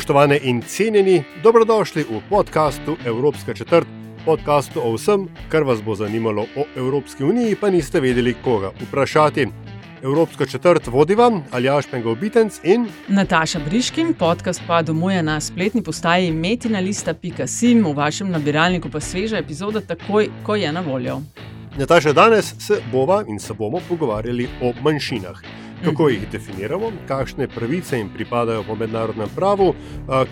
Spoštovane in cenjeni, dobrodošli v podkastu Evropska četrt, podkastu o vsem, kar vas bo zanimalo o Evropski uniji, pa niste vedeli, koga vprašati. Evropska četrt vodi vam Aljaš Pengovitenc in Nataša Briškin, podcast pa domuje na spletni postaji metinalista.sim, v vašem nabiralniku pa sveža epizoda takoj, ko je na voljo. Nataša. Danes se bova in se bomo pogovarjali o manjšinah. Kako jih definiramo, kakšne pravice jim pripadajo po mednarodnem pravu,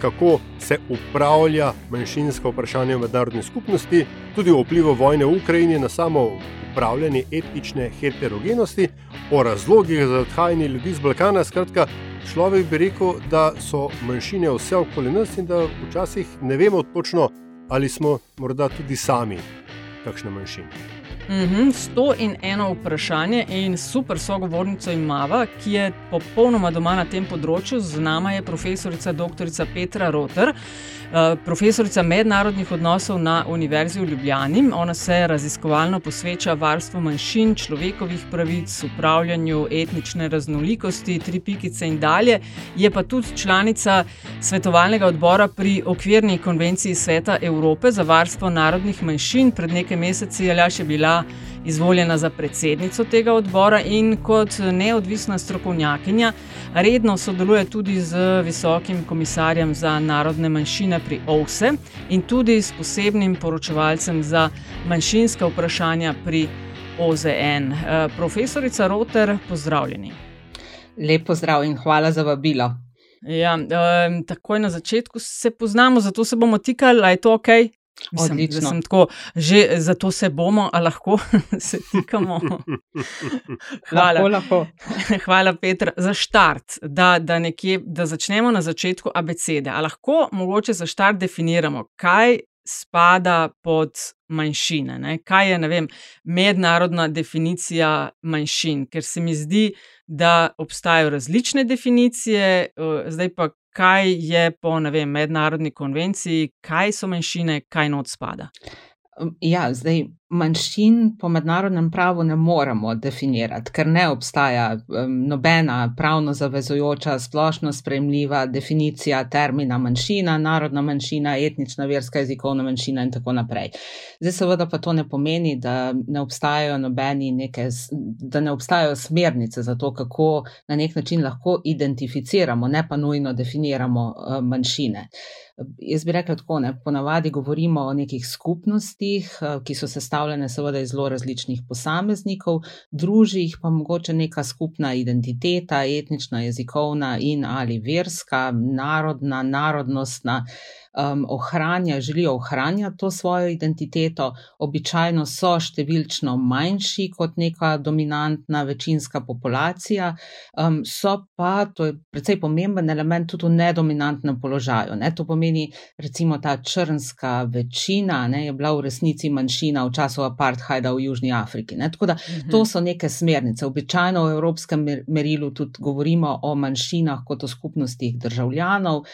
kako se upravlja manjšinsko vprašanje v mednarodni skupnosti, tudi o vplivu vojne v Ukrajini na samo upravljanje etnične heterogenosti, o razlogih za odhajanje ljudi z Balkana. Skratka, človek bi rekel, da so manjšine vse okoli nas in da včasih ne vemo točno, ali smo morda tudi sami kakšne manjšine. Sto in eno vprašanje in super sogovornico imava, ki je popolnoma doma na tem področju. Z nama je profesorica dr. Petra Roter, eh, profesorica mednarodnih odnosov na Univerzi v Ljubljani. Ona se raziskovalno posveča varstvu manjšin, človekovih pravic, upravljanju etnične raznolikosti, tri pikice in dalje. Je pa tudi članica svetovalnega odbora pri okvirni konvenciji Sveta Evrope za varstvo narodnih manjšin. Pred nekaj meseci je bila izvoljena za predsednico tega odbora in kot neodvisna strokovnjakinja redno sodeluje tudi z visokim komisarjem za narodne manjšine pri OVSE in tudi s posebnim poročevalcem za manjšinska vprašanja pri OZN. Eh, Profesorica Roter, pozdravljeni. Lep pozdrav in hvala za vabilo. Ja, um, takoj na začetku se poznamo, zato se bomo tikali, ali je to ok? Mislim, Odlično. sem tako, že zato se bomo, a lahko se tikamo. Hvala. Lahko, lahko. Hvala, Petr, za štart, da, da, nekje, da začnemo na začetku abecede. A lahko mogoče za štart definiramo, kaj spada pod manjšine, ne? kaj je vem, mednarodna definicija manjšin, ker se mi zdi, da obstajajo različne definicije, eh, zdaj pa kaj je po ne vem, mednarodni konvenciji, kaj so manjšine, kaj not spada. Ja, zdaj manjšin po mednarodnem pravu ne moremo definirati, ker ne obstaja nobena pravno zavezujoča, splošno sprejemljiva definicija termina manjšina, narodna manjšina, etnična, verska, jezikovna manjšina in tako naprej. Zdaj, seveda, pa to ne pomeni, da ne obstajajo nobeni neke, da ne obstajajo smernice za to, kako na nek način lahko identificiramo, ne pa nujno definiramo manjšine. Jaz bi rekla tako, ne, ponavadi govorimo o nekih skupnostih, eh, ki so sestavljene seveda iz zelo različnih posameznikov, druži jih pa mogoče neka skupna identiteta, etnična, jezikovna in ali verska, narodna, narodnostna, um, ohranja, želijo ohranjati to svojo identiteto, običajno so številčno manjši kot neka dominantna večinska populacija, um, so pa, to je precej pomemben element, tudi v nedominantnem položaju. Ne? To pomeni, recimo ta črnska večina ne, je bila v resnici manjšina v času apartheida v Južni Afriki. Ne? Tako da to so neke smernice. Običajno v evropskem mer- merilu tudi govorimo o manjšinah kot o skupnostih državljanov.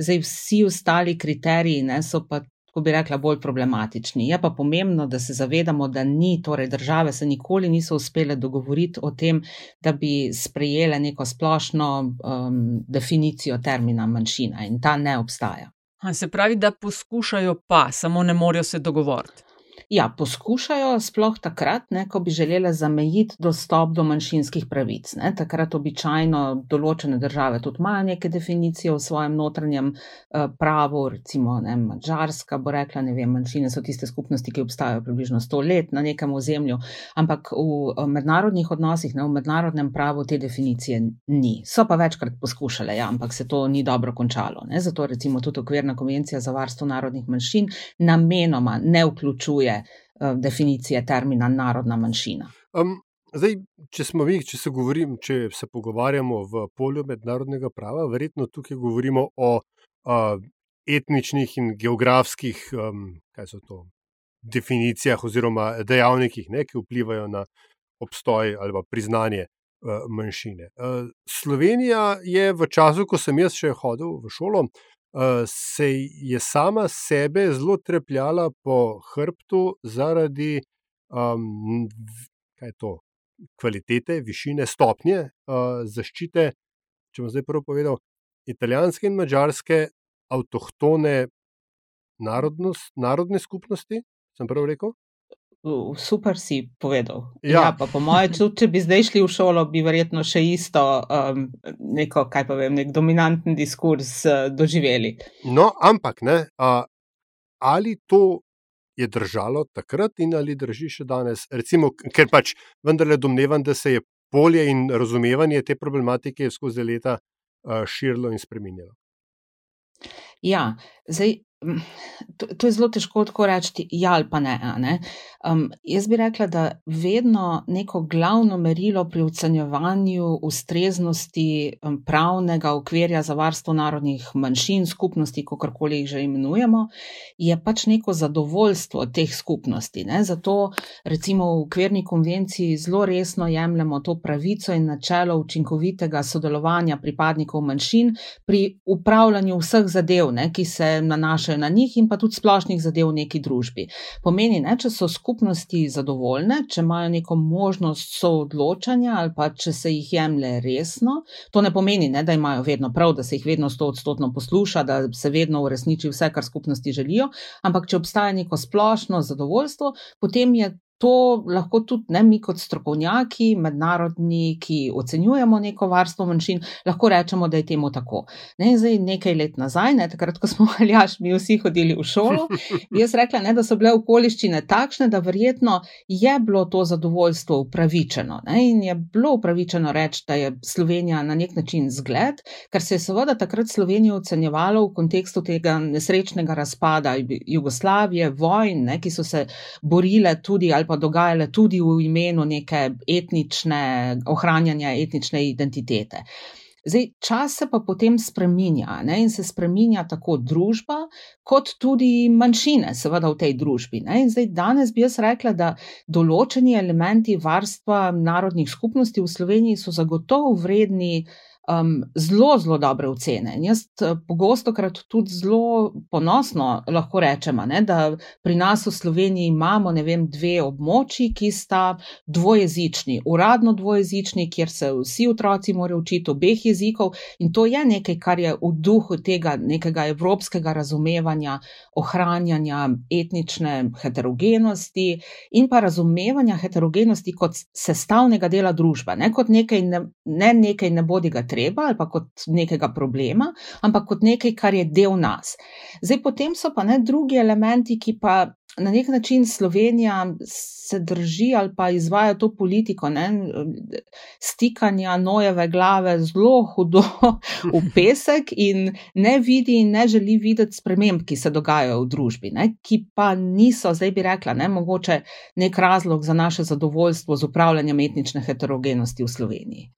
Zdaj vsi ostali kriteriji ne, so pa. Ko bi rekla, bolj problematični. Je pa pomembno, da se zavedamo, da ni, torej države se nikoli niso uspele dogovoriti o tem, da bi sprejele neko splošno um, definicijo termina manjšina in ta ne obstaja. Se pravi, da poskušajo, pa samo ne morejo se dogovoriti. Ja, poskušajo sploh takrat, ne, ko bi želele zamejiti dostop do manjšinskih pravic. Ne. Takrat običajno določene države tudi imajo neke definicije v svojem notranjem eh, pravu, recimo ne, Mačarska bo rekla, ne vem, manjšine so tiste skupnosti, ki obstajajo približno 100 let na nekem ozemlju, ampak v eh, mednarodnih odnosih, ne, v mednarodnem pravu te definicije ni. So pa večkrat poskušale, ja, ampak se to ni dobro končalo. Ne. Zato recimo tudi okvirna konvencija za varstvo narodnih manjšin namenoma ne vključuje eh, definicije termina narodna manjšina. Um, Zdaj, če smo mi, če se, govorim, če se pogovarjamo v polju mednarodnega prava, verjetno tukaj govorimo o uh, etničnih in geografskih um, to, definicijah oziroma dejavnikih, ne, ki vplivajo na obstoj ali priznanje uh, manjšine. Uh, Slovenija je v času, ko sem jaz še hodil v šolo, se je sama sebe zelo trepljala po hrbtu zaradi um, to, kvalitete, višine, stopnje uh, zaščite, če bom zdaj prvo povedal, italijanske in mačarske avtohtone narodnost, narodne skupnosti. Sem prav rekel? Super si povedal. Ja, ja pa po mojem, če bi zdaj šli v šolo, bi verjetno še isto, um, neko, kaj pa vem, nek dominanten diskurs uh, doživeli. No, ampak ne, uh, ali to je držalo takrat in ali drži še danes. Recimo, ker pač vendarle domnevam, da se je polje in razumevanje te problematike skozi leta širilo in spremenjalo. Ja, zdaj To, to je zelo težko tako reči, ja ali pa ne. ne? Um, jaz bi rekla, da vedno neko glavno merilo pri ocenjevanju ustreznosti um, pravnega okvirja za varstvo narodnih manjšin, skupnosti, kako koli jih že imenujemo, je pač neko zadovoljstvo teh skupnosti. Ne? Zato, recimo, v okvirni konvenciji zelo resno jemljemo to pravico in načelo učinkovitega sodelovanja pripadnikov manjšin pri upravljanju vseh zadev, ne, ki se nanašajo nanašajo na njih in pa tudi splošnih zadev v neki družbi. Pomeni, ne, če so skupnosti zadovoljne, če imajo neko možnost soodločanja ali pa če se jih jemlje resno, to ne pomeni, ne, da imajo vedno prav, da se jih vedno sto odstotno posluša, da se vedno uresniči vse, kar skupnosti želijo, ampak če obstaja neko splošno zadovoljstvo, potem je to lahko tudi ne mi, kot strokovnjaki, mednarodni, ki ocenjujemo neko varstvo manjšin, lahko rečemo, da je temu tako. Ne, zdaj, nekaj let nazaj, ne, takrat, ko smo aljaš, mi vsi hodili v šolo, jaz rekla, ne, da so bile okoliščine takšne, da verjetno je bilo to zadovoljstvo upravičeno. Ne, in je bilo upravičeno reči, da je Slovenija na nek način zgled, ker se je seveda takrat Slovenijo ocenjevalo v kontekstu tega nesrečnega razpada Jugoslavije, vojn, ne, ki so se borile tudi ali pa dogajale tudi v imenu neke etnične, ohranjanja etnične identitete. Zdaj, čas se pa potem spreminja ne, in se spreminja tako družba, kot tudi manjšine, seveda v tej družbi. Ne. In zdaj, danes bi jaz rekla, da določeni elementi varstva narodnih skupnosti v Sloveniji so zagotovo vredni um, zelo, zelo dobre ocene. In jaz eh, pogosto krat tudi zelo ponosno lahko rečem, ne, da pri nas v Sloveniji imamo vem, dve območji, ki sta dvojezični, uradno dvojezični, kjer se vsi otroci morajo učiti obeh jezikov in to je nekaj, kar je v duhu tega nekega evropskega razumevanja, ohranjanja etnične heterogenosti in pa razumevanja heterogenosti kot sestavnega dela družbe, ne kot nekaj, ne, ne nekaj ne bodi ga treba ali pa kot nekega problema, ampak kot nekaj, kar je del nas. Zdaj, potem so pa ne drugi elementi, ki pa na nek način Slovenija se drži ali pa izvaja to politiko, ne, stikanja nojeve glave zelo hudo v pesek in ne vidi in ne želi videti sprememb, ki se dogajajo v družbi, ne, ki pa niso, zdaj bi rekla, ne, mogoče nek razlog za naše zadovoljstvo z upravljanjem etnične heterogenosti v Sloveniji.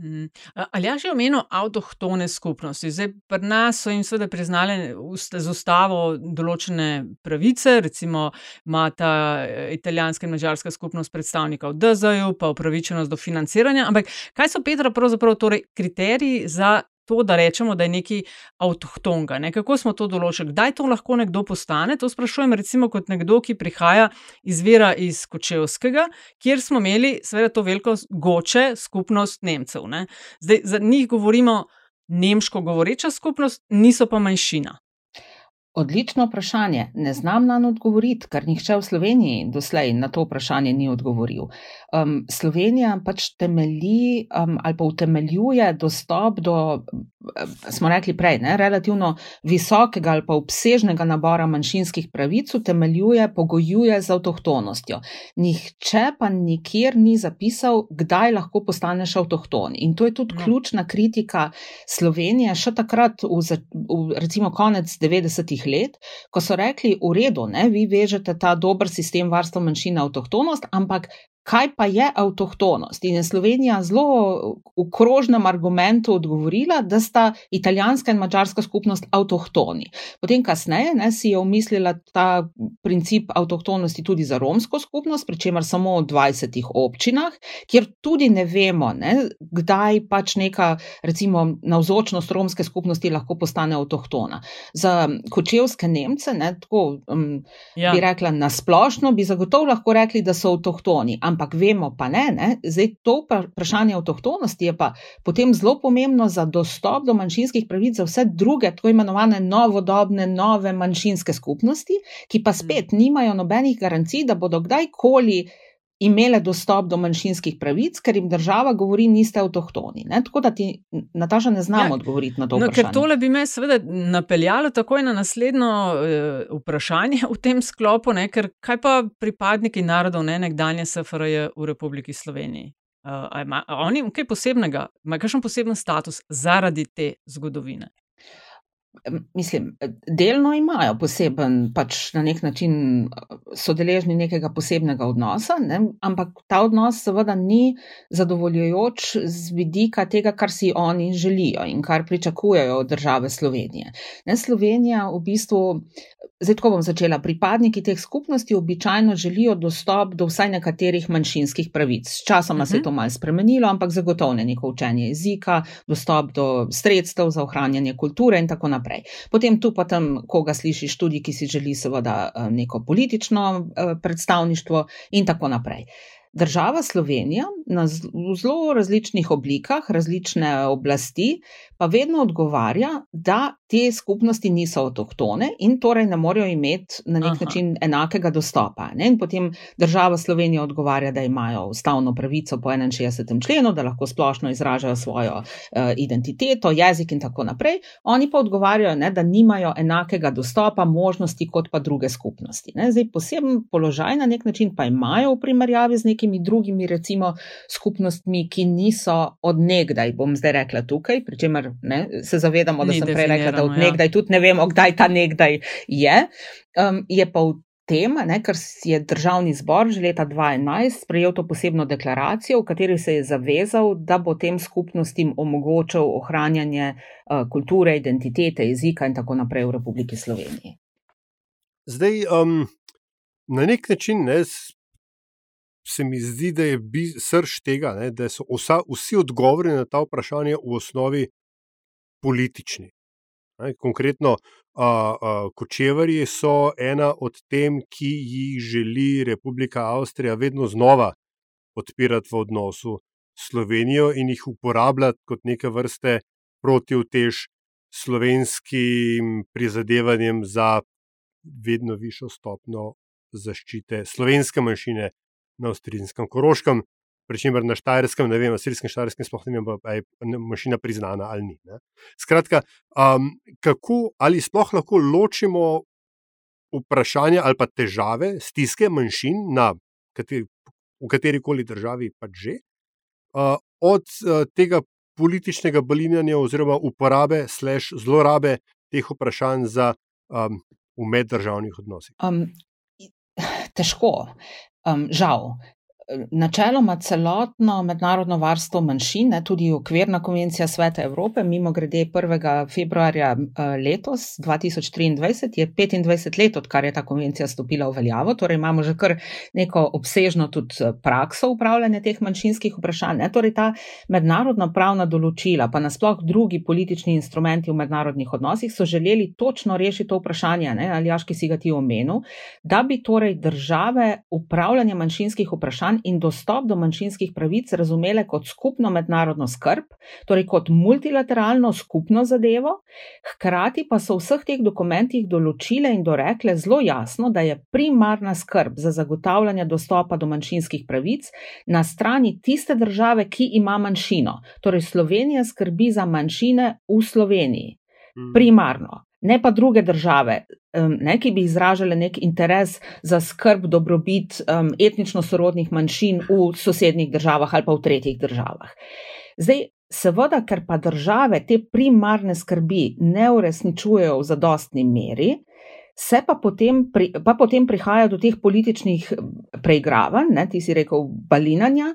Mm. Ali je že omenil avtohtone skupnosti? Zdaj, pri nas so jim seveda priznali z ustavo določene pravice, recimo ima ta eh, italijanska in mađarska skupnost predstavnikov DZJ, pa upravičenost do financiranja. Ampak kaj so Petra pravzaprav torej kriteriji za to, da rečemo, da je nekaj avtohtonga. Ne? Kako smo to določili? Kdaj to lahko nekdo postane? To sprašujem, recimo, kot nekdo, ki prihaja iz vira iz Kočevskega, kjer smo imeli, seveda, to veliko goče skupnost Nemcev. Ne? Zdaj, za njih govorimo nemško govoreča skupnost, niso pa manjšina. Odlično vprašanje. Ne znam na to odgovoriti, ker nihče v Sloveniji doslej na to vprašanje ni odgovoril. Um, Slovenija pač temelji um, ali pa utemeljuje dostop do, smo rekli prej, ne, relativno visokega ali pa obsežnega nabora manjšinskih pravic, utemeljuje, pogojuje z avtohtonostjo. Nihče pa nikjer ni zapisal, kdaj lahko postaneš avtohton. In to je tudi no. ključna kritika Slovenije, še takrat, v, v, recimo konec 90-ih let, ko so rekli: V redu, ne, vi vežete ta dober sistem varstva manjšin na avtohtonost, ampak kaj pa je avtohtonost. In je Slovenija zelo v krožnem argumentu odgovorila, da sta italijanska in mačarska skupnost avtohtoni. Potem, kasneje, ne, si je umislila ta princip avtohtonosti tudi za romsko skupnost, pri čemer samo v 20 občinah, kjer tudi ne vemo, ne, kdaj pač neka, recimo, navzočnost romske skupnosti lahko postane avtohtona. Za kočevske Nemce, ne, tako um, ja. bi rekla, nasplošno bi zagotovo lahko rekli, da so avtohtoni ampak vemo pa ne. ne? Zdaj, to vprašanje avtohtonosti je pa potem zelo pomembno za dostop do manjšinskih pravic za vse druge, tako imenovane novodobne, nove manjšinske skupnosti, ki pa spet nimajo nobenih garancij, da bodo kdajkoli imele dostop do manjšinskih pravic, ker jim država govori, niste avtohtoni. Ne? Tako da ti, Nataša, ne znamo ja, odgovoriti na to. No, ker tole bi me seveda napeljalo takoj na naslednjo uh, vprašanje v tem sklopu, ne? ker kaj pa pripadniki narodov ne nekdanje SFRJ v Republiki Sloveniji? Uh, ima, oni kaj posebnega, imajo kakšen poseben status zaradi te zgodovine? Mislim, delno imajo poseben, pač na nek način so deležni nekega posebnega odnosa, ne? ampak ta odnos seveda ni zadovoljujoč z vidika tega, kar si oni želijo in kar pričakujejo od države Slovenije. Ne? Slovenija v bistvu Zdaj, ko bom začela, pripadniki teh skupnosti običajno želijo dostop do vsaj nekaterih manjšinskih pravic. S časoma uh -huh. se je mhm. to malce spremenilo, ampak zagotovo ne neko učenje jezika, dostop do sredstev za ohranjanje kulture in tako naprej. Potem tu pa tam, koga slišiš, tudi ki si želi seveda eh, neko politično eh, predstavništvo in tako naprej. Država Slovenija na zelo različnih oblikah, različne oblasti, pa vedno odgovarja, da te skupnosti niso avtohtone in torej ne morejo imeti na nek Aha. način enakega dostopa. Ne? In potem država Slovenija odgovarja, da imajo ustavno pravico po 61. členu, da lahko splošno izražajo svojo uh, identiteto, jezik in tako naprej. Oni pa odgovarjajo, ne, da nimajo enakega dostopa, možnosti kot pa druge skupnosti. Ne? Zdaj, poseben položaj na nek način pa imajo v primerjavi z nekimi drugimi, recimo, skupnostmi, ki niso odnegdaj, bom zdaj rekla tukaj, pri čemer ne, se zavedamo, da Ni sem prej rekla, da odnegdaj ja. tudi ne vemo, kdaj ta nekdaj je. Um, je pa v tem, ne, ker je državni zbor že leta 2011 sprejel to posebno deklaracijo, v kateri se je zavezal, da bo tem skupnostim omogočal ohranjanje uh, kulture, identitete, jezika in tako naprej v Republiki Sloveniji. Zdaj, um, na nek način ne, se mi zdi, da je srč tega, ne, da so vsa, vsi odgovori na ta vprašanja v osnovi politični. Konkretno, a, a, kočevarji so ena od tem, ki jih želi Republika Avstrija vedno znova odpirati v odnosu s Slovenijo in jih uporabljati kot neke vrste protivtež slovenskim prizadevanjem za vedno višjo stopno zaščite slovenske manjšine na avstrijskem Koroškem, Pričemer na Štajerskem, ne vem, na Sirskem Štajerskem, sploh ne vem, ali je mašina priznana ali ni. Ne. Skratka, um, kako ali sploh lahko ločimo vprašanja ali pa težave, stiske manjšin na kateri, v kateri koli državi pač že, uh, od uh, tega političnega balinjanja oziroma uporabe, slash zlorabe teh vprašanj za, um, v meddržavnih odnosih. Um, težko. Um, žal, načeloma celotno mednarodno varstvo manjšine, tudi okvirna konvencija Sveta Evrope, mimo grede 1. februarja eh, letos, 2023, je 25 let, odkar je ta konvencija stopila v veljavo, torej imamo že kar neko obsežno tudi eh, prakso upravljanja teh manjšinskih vprašanj. Ne? Torej ta mednarodna pravna določila, pa nasploh drugi politični instrumenti v mednarodnih odnosih so želeli točno rešiti to vprašanje, ne? ali jaški si ga ti omenil, da bi torej države upravljanje manjšinskih vprašanj in dostop do manjšinskih pravic razumele kot skupno mednarodno skrb, torej kot multilateralno skupno zadevo, hkrati pa so v vseh teh dokumentih določile in dorekle zelo jasno, da je primarna skrb za zagotavljanje dostopa do manjšinskih pravic na strani tiste države, ki ima manjšino. Torej Slovenija skrbi za manjšine v Sloveniji. Mhm. Primarno ne pa druge države, ne, ki bi izražale nek interes za skrb, dobrobit um, etnično sorodnih manjšin v sosednjih državah ali pa v tretjih državah. Zdaj, seveda, ker pa države te primarne skrbi ne uresničujejo v zadostni meri, Se pa potem, pri, pa potem prihaja do teh političnih preigravanj, ne, ti si rekel, balinanja,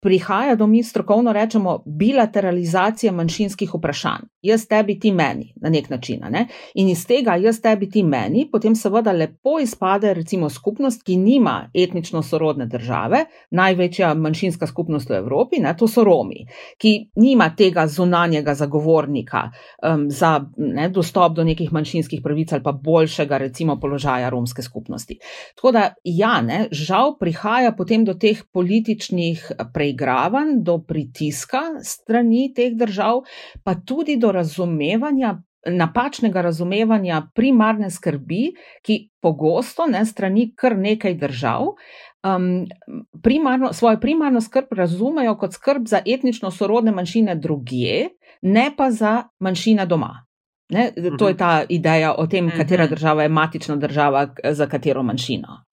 prihaja do mi strokovno rečemo bilateralizacije manjšinskih vprašanj. Jaz tebi, ti meni, na nek način. Ne? In iz tega jaz tebi, ti meni, potem seveda lepo izpade recimo skupnost, ki nima etnično sorodne države, največja manjšinska skupnost v Evropi, ne? to so Romi, ki nima tega zunanjega zagovornika um, za ne, dostop do nekih manjšinskih pravic ali pa boljšega recimo položaja romske skupnosti. Tako da ja, ne, žal prihaja potem do teh političnih prej preigravanj, do pritiska strani teh držav, pa tudi do razumevanja. Napačnega razumevanja primarne skrbi, ki pogosto ne strani kar nekaj držav, um, primarno, svojo primarno skrb razumejo kot skrb za etnično sorodne manjšine drugje, ne pa za manjšine doma. Ne, to je mhm. ta ideja o tem, katera mhm. država je matična država za katero manjšino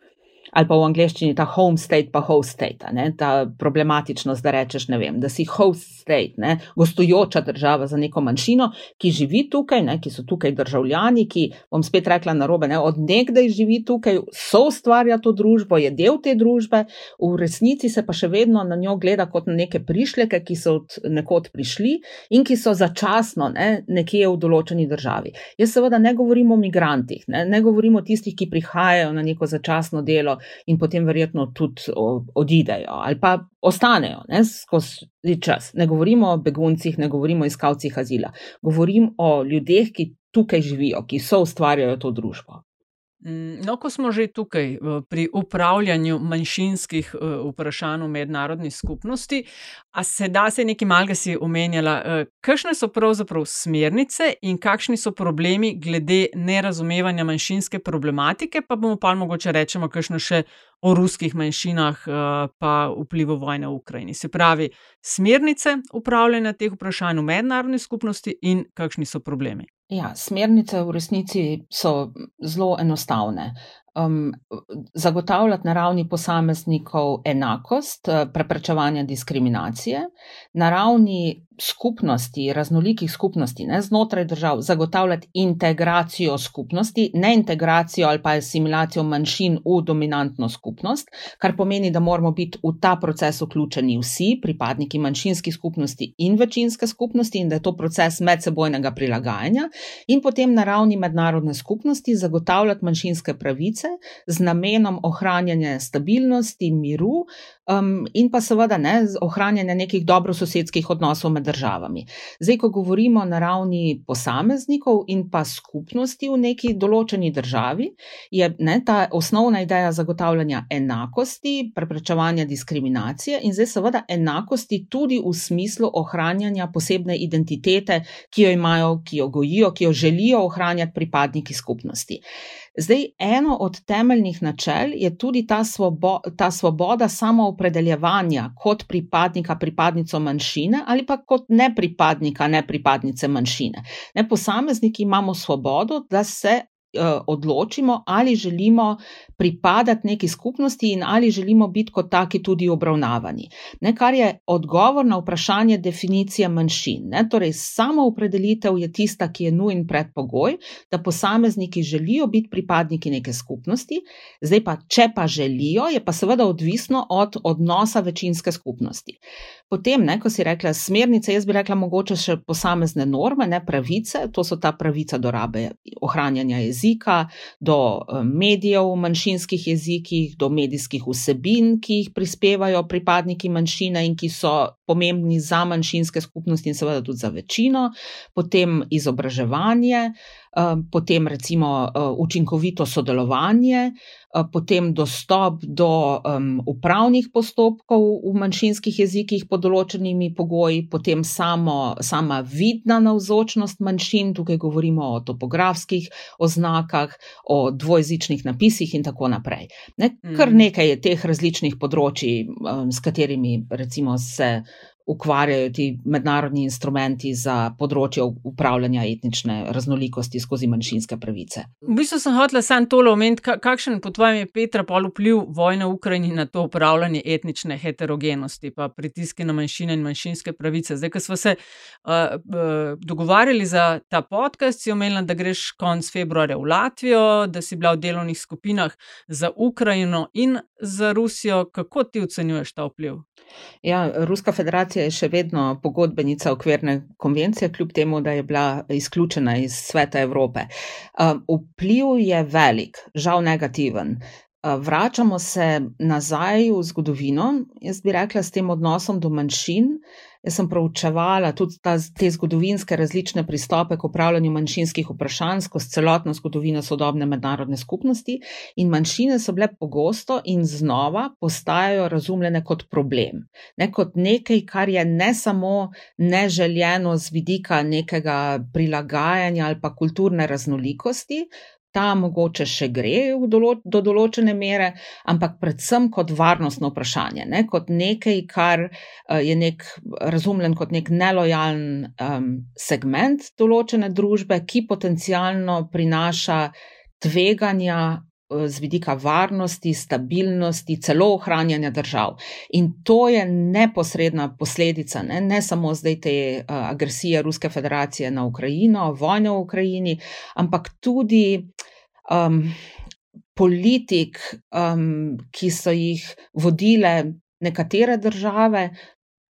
ali pa v angleščini ta home state, pa host state, ne, ta problematičnost, da rečeš, vem, da si host state, ne, gostujoča država za neko manjšino, ki živi tukaj, ne, ki so tukaj državljani, ki, bom spet rekla na robe, ne, od nekdaj živi tukaj, so ustvarja to družbo, je del te družbe, v resnici se pa še vedno na njo gleda kot na neke prišleke, ki so od nekod prišli in ki so začasno ne, nekje v določeni državi. Jaz seveda ne govorim o migrantih, ne, ne govorim o tistih, ki prihajajo na neko začasno delo, in potem verjetno tudi odidejo ali pa ostanejo ne, skozi čas. Ne govorimo o beguncih, ne govorimo o iskalcih azila, govorim o ljudeh, ki tukaj živijo, ki so ustvarjajo to družbo. Mm, no, ko smo že tukaj pri upravljanju manjšinskih eh, vprašanj v mednarodni skupnosti, a se da se nekaj malga si omenjala, eh, kakšne so pravzaprav smernice in kakšni so problemi glede nerazumevanja manjšinske problematike, pa bomo pa mogoče rečemo, kakšno še o ruskih manjšinah, eh, pa vplivu vojne v Ukrajini. Se pravi, smernice upravljanja teh vprašanj v mednarodni skupnosti in kakšni so problemi. Ja, smernice v resnici so zelo enostavne um, zagotavljati na ravni posameznikov enakost, eh, preprečevanje diskriminacije, na ravni skupnosti, raznolikih skupnosti, ne znotraj držav, zagotavljati integracijo skupnosti, ne integracijo ali pa asimilacijo manjšin v dominantno skupnost, kar pomeni, da moramo biti v ta proces vključeni vsi, pripadniki manjšinskih skupnosti in večinske skupnosti, in da je to proces medsebojnega prilagajanja, in potem na ravni mednarodne skupnosti zagotavljati manjšinske pravice pravice z namenom ohranjanja stabilnosti, miru um, in pa seveda ne, ohranjanja nekih dobrososedskih odnosov med državami. Zdaj, ko govorimo na ravni posameznikov in pa skupnosti v neki določeni državi, je ne, ta osnovna ideja zagotavljanja enakosti, preprečevanja diskriminacije in zdaj seveda enakosti tudi v smislu ohranjanja posebne identitete, ki jo imajo, ki jo gojijo, ki jo želijo ohranjati pripadniki skupnosti. Zdaj, eno od temeljnih načel je tudi ta, svobo, ta svoboda samoopredeljevanja kot pripadnika, pripadnico manjšine ali pa kot nepripadnika, nepripadnice manjšine. Ne, posamezniki imamo svobodo, da se odločimo, ali želimo pripadati neki skupnosti in ali želimo biti kot taki tudi obravnavani. Ne, kar je odgovor na vprašanje definicije manjšin. Ne, torej, samo opredelitev je tista, ki je nujen predpogoj, da posamezniki želijo biti pripadniki neke skupnosti, zdaj pa, če pa želijo, je pa seveda odvisno od odnosa večinske skupnosti. Potem, ne, ko si rekla smernice, jaz bi rekla mogoče še posamezne norme, ne pravice, to so ta pravica do rabe ohranjanja jezika, do eh, medijev manjšin manjšinskih jezikih, do medijskih vsebin, ki jih prispevajo pripadniki manjšine in ki so pomembni za manjšinske skupnosti in seveda tudi za večino, potem izobraževanje. Um, potem recimo uh, učinkovito sodelovanje, uh, potem dostop do um, upravnih postopkov v manjšinskih jezikih pod določenimi pogoji, potem samo, sama vidna navzočnost manjšin, tukaj govorimo o topografskih oznakah, o dvojezičnih napisih in tako naprej. Ne, kar mm. nekaj je teh različnih področji, um, s katerimi recimo se ukvarjajo ti mednarodni instrumenti za področje upravljanja etnične raznolikosti skozi manjšinske pravice. V bistvu sem hotel samo tole omeniti, kakšen po tvojem je Petra pol vpliv vojne v Ukrajini na to upravljanje etnične heterogenosti, pa pritiske na manjšine in manjšinske pravice. Zdaj, ko smo se uh, uh, dogovarjali za ta podcast, si omenila, da greš konec februarja v Latvijo, da si bila v delovnih skupinah za Ukrajino in za Rusijo. Kako ti ocenjuješ ta vpliv? Ja, Ruska federacija je še vedno pogodbenica okvirne konvencije, kljub temu, da je bila izključena iz sveta Evrope. Vpliv je velik, žal negativen. Vračamo se nazaj v zgodovino, jaz bi rekla, s tem odnosom do manjšin. Jaz sem proučevala tudi ta, te zgodovinske različne pristope k upravljanju manjšinskih vprašanj skozi celotno zgodovino sodobne mednarodne skupnosti, in manjšine so bile pogosto in znova postajajo razumljene kot problem. Ne kot nekaj, kar je ne samo neželjeno z vidika nekega prilagajanja ali pa kulturne raznolikosti, ta mogoče še gre dolo do določene mere, ampak predvsem kot varnostno vprašanje, ne? kot nekaj, kar uh, je nek, razumljen kot nek nelojalen um, segment določene družbe, ki potencialno prinaša tveganja. Z vidika varnosti, stabilnosti, celo ohranjanja držav. In to je neposredna posledica ne, ne samo zdaj te uh, agresije Ruske federacije na Ukrajino, vojne v Ukrajini, ampak tudi um, politik, um, ki so jih vodile nekatere države,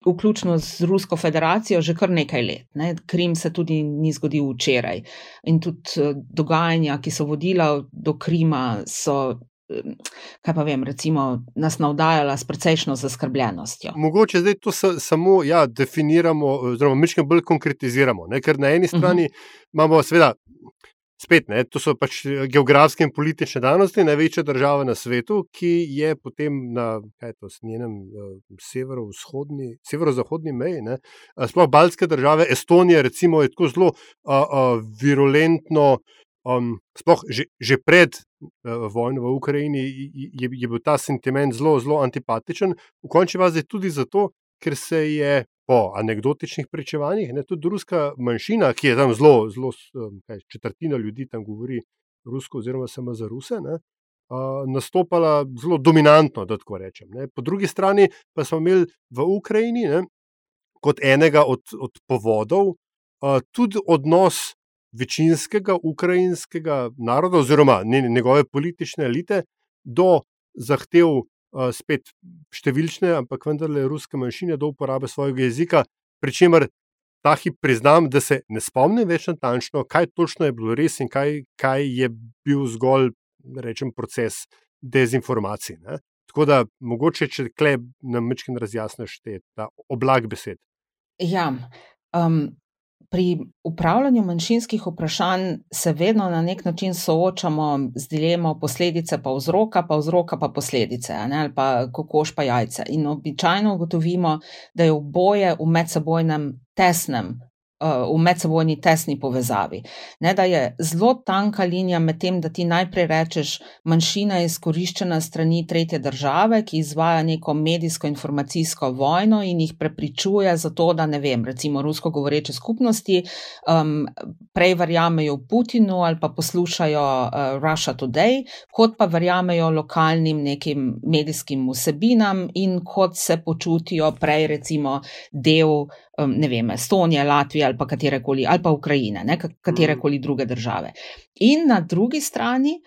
vključno z Rusko federacijo, že kar nekaj let. Ne. Krim se tudi ni zgodil včeraj. In tudi uh, dogajanja, ki so vodila do Krima, so. Um, kaj pa vem, recimo, nas navdajala s precejšno zaskrbljenostjo. Mogoče zdaj to sa, samo ja, definiramo, oziroma nekaj bolj konkretiziramo. Ne? Ker na eni strani uh mhm. -huh. imamo, seveda, spet, ne, to so pač eh, geografske in politične danosti, največja država na svetu, ki je potem na to, njenem uh, severovzhodni, severozahodni meji, ne, sploh Baltske države, Estonija, recimo, je tako zelo uh, uh, virulentno. Um, sploh že, že pred uh, vojno v Ukrajini je, je, je bil ta sentiment zelo, zelo antipatičen, v končni fazi tudi zato, ker se je po anekdotičnih pričevanjih, ne, tudi ruska manjšina, ki je tam zelo, zelo kaj, četrtina ljudi tam govori rusko, oziroma samo za ruse. Ne, Uh, nastopala zelo dominantno, da tako rečem. Ne. Po drugi strani pa smo imeli v Ukrajini ne, kot enega od, od povodov uh, tudi odnos večinskega ukrajinskega naroda oziroma njegove politične elite do zahtev spet številčne, ampak vendarle ruske manjšine do uporabe svojega jezika, pri čemer ta hip priznam, da se ne spomnim več natančno, kaj točno je bilo res in kaj, kaj je bil zgolj rečem, proces dezinformacij. Ne? Tako da mogoče, če kle nam mečkin razjasniš te oblak besed. Ja, um, pri upravljanju manjšinskih vprašanj se vedno na nek način soočamo z dilemo posledice, pa vzroka, pa vzroka, pa posledice, ali pa kokoš pa jajce. In običajno ugotovimo, da je oboje v medsebojnem tesnem v medsebojni tesni povezavi. Ne, da je zelo tanka linija med tem, da ti najprej rečeš, manjšina je izkoriščena strani tretje države, ki izvaja neko medijsko-informacijsko vojno in jih prepričuje za to, da ne vem, recimo rusko govoreče skupnosti, um, prej verjamejo Putinu ali pa poslušajo uh, Russia Today, kot pa verjamejo lokalnim nekim medijskim vsebinam in kot se počutijo prej recimo del Um, ne vem, Estonije, Latvije ali pa katerekoli, ali pa Ukrajine, ne, katerekoli druge države. In na drugi strani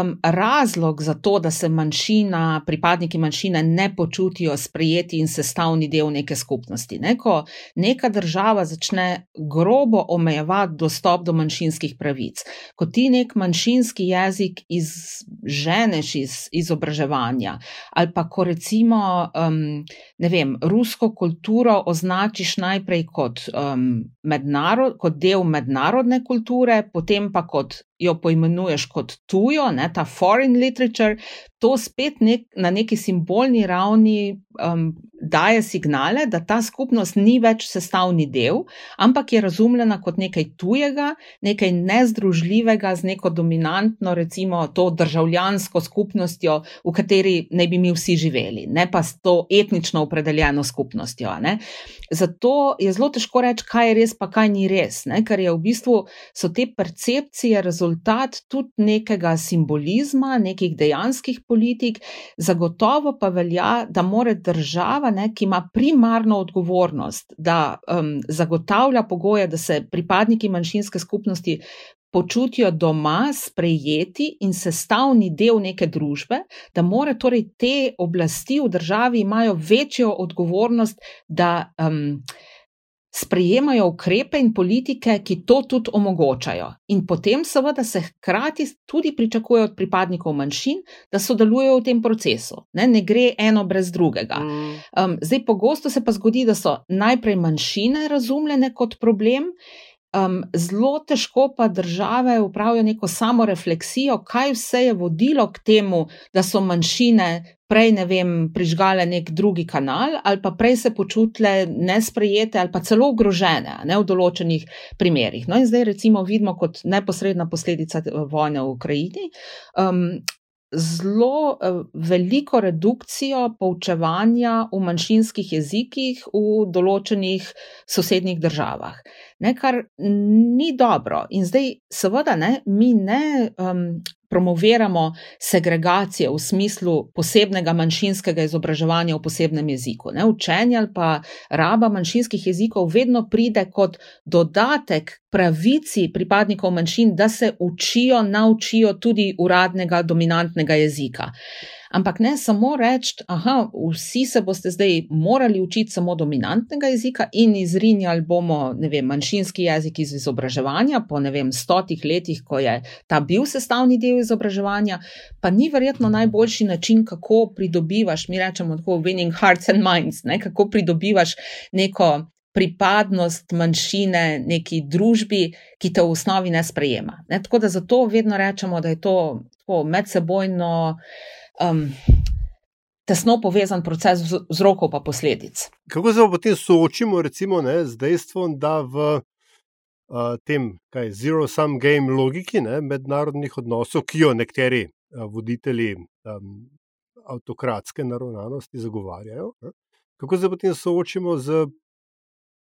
um, razlog za to, da se manjšina, pripadniki manjšine ne počutijo sprejeti in sestavni del neke skupnosti. Ne? Ko neka država začne grobo omejevati dostop do manjšinskih pravic, ko ti nek manjšinski jezik izženeš iz izobraževanja, ali pa ko recimo, um, ne vem, rusko kulturo označiš najprej kot, um, mednarod, kot del mednarodne kulture, potem pa kot jo poimenuješ kot tujo, ne, ta foreign literature, to spet nek, na neki simbolni ravni um, daje signale, da ta skupnost ni več sestavni del, ampak je razumljena kot nekaj tujega, nekaj nezdružljivega z neko dominantno, recimo, to državljansko skupnostjo, v kateri naj bi mi vsi živeli, ne pa s to etnično opredeljeno skupnostjo. Ne? Zato je zelo težko reči, kaj je res, pa kaj ni res, ne? ker je v bistvu so te percepcije rezultat tudi nekega simbolizma, nekih dejanskih politik, zagotovo pa velja, da mora država ne, ki ima primarno odgovornost, da um, zagotavlja pogoje, da se pripadniki manjšinske skupnosti počutijo doma, sprejeti in sestavni del neke družbe, da more torej te oblasti v državi imajo večjo odgovornost, da um, sprejemajo ukrepe in politike, ki to tudi omogočajo. In potem, seveda, se hkrati tudi pričakuje od pripadnikov manjšin, da sodelujejo v tem procesu. Ne, ne gre eno brez drugega. Um, zdaj, pogosto se pa zgodi, da so najprej manjšine razumljene kot problem. Um, zelo težko pa države upravijo neko samo refleksijo, kaj vse je vodilo k temu, da so manjšine prej, ne vem, prižgale nek drugi kanal, ali pa prej se počutile nesprejete ali pa celo ogrožene ne, v določenih primerjih. No, in zdaj, recimo, vidimo kot neposredna posledica vojne v Ukrajini. Um, Zelo veliko redukcijo poučevanja v manjšinskih jezikih v določenih sosednjih državah ne, kar ni dobro. In zdaj, seveda, ne, mi ne um, promoviramo segregacije v smislu posebnega manjšinskega izobraževanja v posebnem jeziku. Ne. Učenje ali pa raba manjšinskih jezikov vedno pride kot dodatek pravici pripadnikov manjšin, da se učijo, naučijo tudi uradnega, dominantnega jezika ampak ne samo reči, da vsi se boste zdaj morali učiti samo dominantnega jezika in izrinjali bomo vem, manjšinski jezik iz izobraževanja po ne vem, stotih letih, ko je ta bil sestavni del izobraževanja, pa ni verjetno najboljši način, kako pridobivaš, mi rečemo tako, winning hearts and minds, ne, kako pridobivaš neko. Pripadnost manjšine neki družbi, ki te v osnovi ne sprejema. Ne, tako da zato vedno rečemo, da je to medsebojno uh, um, tesno povezan proces vzrokov in posledic. Kako se potem soočimo recimo, ne, z dejstvom, da v uh, tem zero-sum game logiki ne, mednarodnih odnosov, ki jo nekateri uh, voditelji um, avtokratske naravnanosti zagovarjajo, ne, kako se potem soočimo z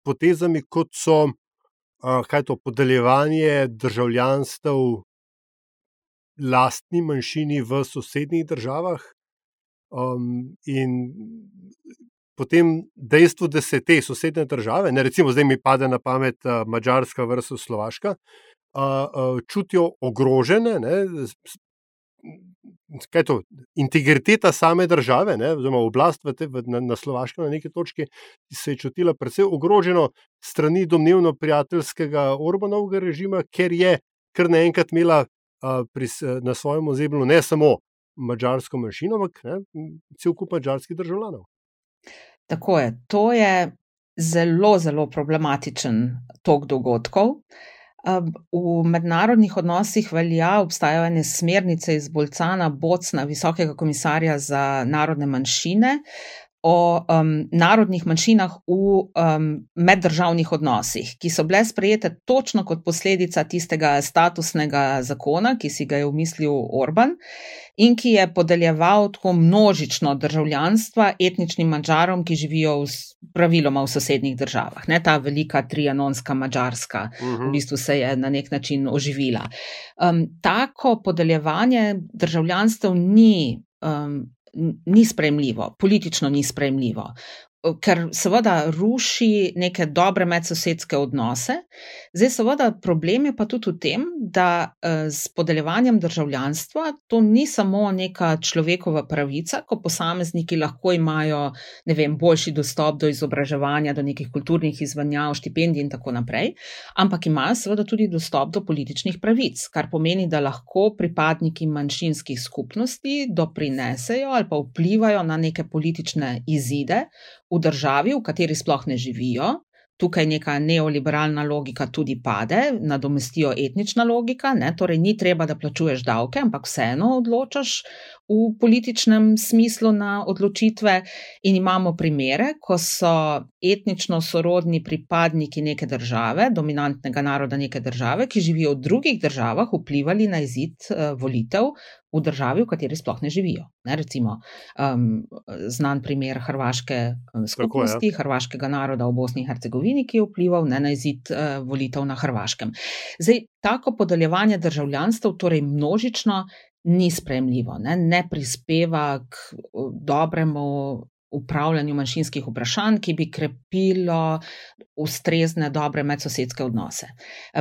potezami, kot so uh, to, podeljevanje državljanstv lastni manjšini v sosednjih državah. Um, in potem dejstvo, da se te sosednje države, ne recimo zdaj mi pade na pamet uh, Mačarska versus Slovaška, uh, uh, čutijo ogrožene. Ne, Kaj je to? Integriteta same države, ne, oziroma oblast v te, v, na, na Slovaškem, na neki točki, se je čutila precej ogroženo strani domnevno prijateljskega Orbanovega režima, ker je kar naenkrat imela na svojem ozemlju ne samo mačarsko manjšino, ampak cel kup mačarskih državljanov. Tako je. To je zelo, zelo problematičen tok dogodkov. V mednarodnih odnosih velja, obstajajo ene smernice iz Bolcana, Bocna, Visokega komisarja za narodne manjšine, o um, narodnih manjšinah v um, meddržavnih odnosih, ki so bile sprejete točno kot posledica tistega statusnega zakona, ki si ga je umislil Orban in ki je podeljeval tako množično državljanstva etničnim mačarom, ki živijo v, praviloma v sosednjih državah. Ne, ta velika trianonska mačarska uh -huh. v mhm. bistvu se je na nek način oživila. Um, tako podeljevanje državljanstv ni. Um, ni sprejemljivo, politično ni sprejemljivo ker seveda ruši neke dobre medsosedske odnose. Zdaj, seveda, problem je pa tudi v tem, da s eh, podeljevanjem državljanstva to ni samo neka človekova pravica, ko posamezniki lahko imajo vem, boljši dostop do izobraževanja, do nekih kulturnih izvanjav, štipendij in tako naprej, ampak imajo seveda tudi dostop do političnih pravic, kar pomeni, da lahko pripadniki manjšinskih skupnosti doprinesejo ali pa vplivajo na neke politične izide v državi, v kateri sploh ne živijo, tukaj neka neoliberalna logika tudi pade, nadomestijo etnična logika, ne? torej ni treba, da plačuješ davke, ampak vseeno odločaš v političnem smislu na odločitve. In imamo primere, ko so etnično sorodni pripadniki neke države, dominantnega naroda neke države, ki živijo v drugih državah, vplivali na izid uh, volitev v državi, v kateri sploh ne živijo. Ne, recimo, um, znan primer hrvaške skupnosti, Tako, ja. hrvaškega naroda v Bosni in Hercegovini, ki je vplival ne, na izid uh, volitev na Hrvaškem. Zdaj, tako podeljevanje državljanstva, torej množično, ni sprejemljivo, ne, ne prispeva k dobremu. Upravljanju manjšinskih vprašanj, ki bi krepilo ustrezne, dobre medsosedske odnose.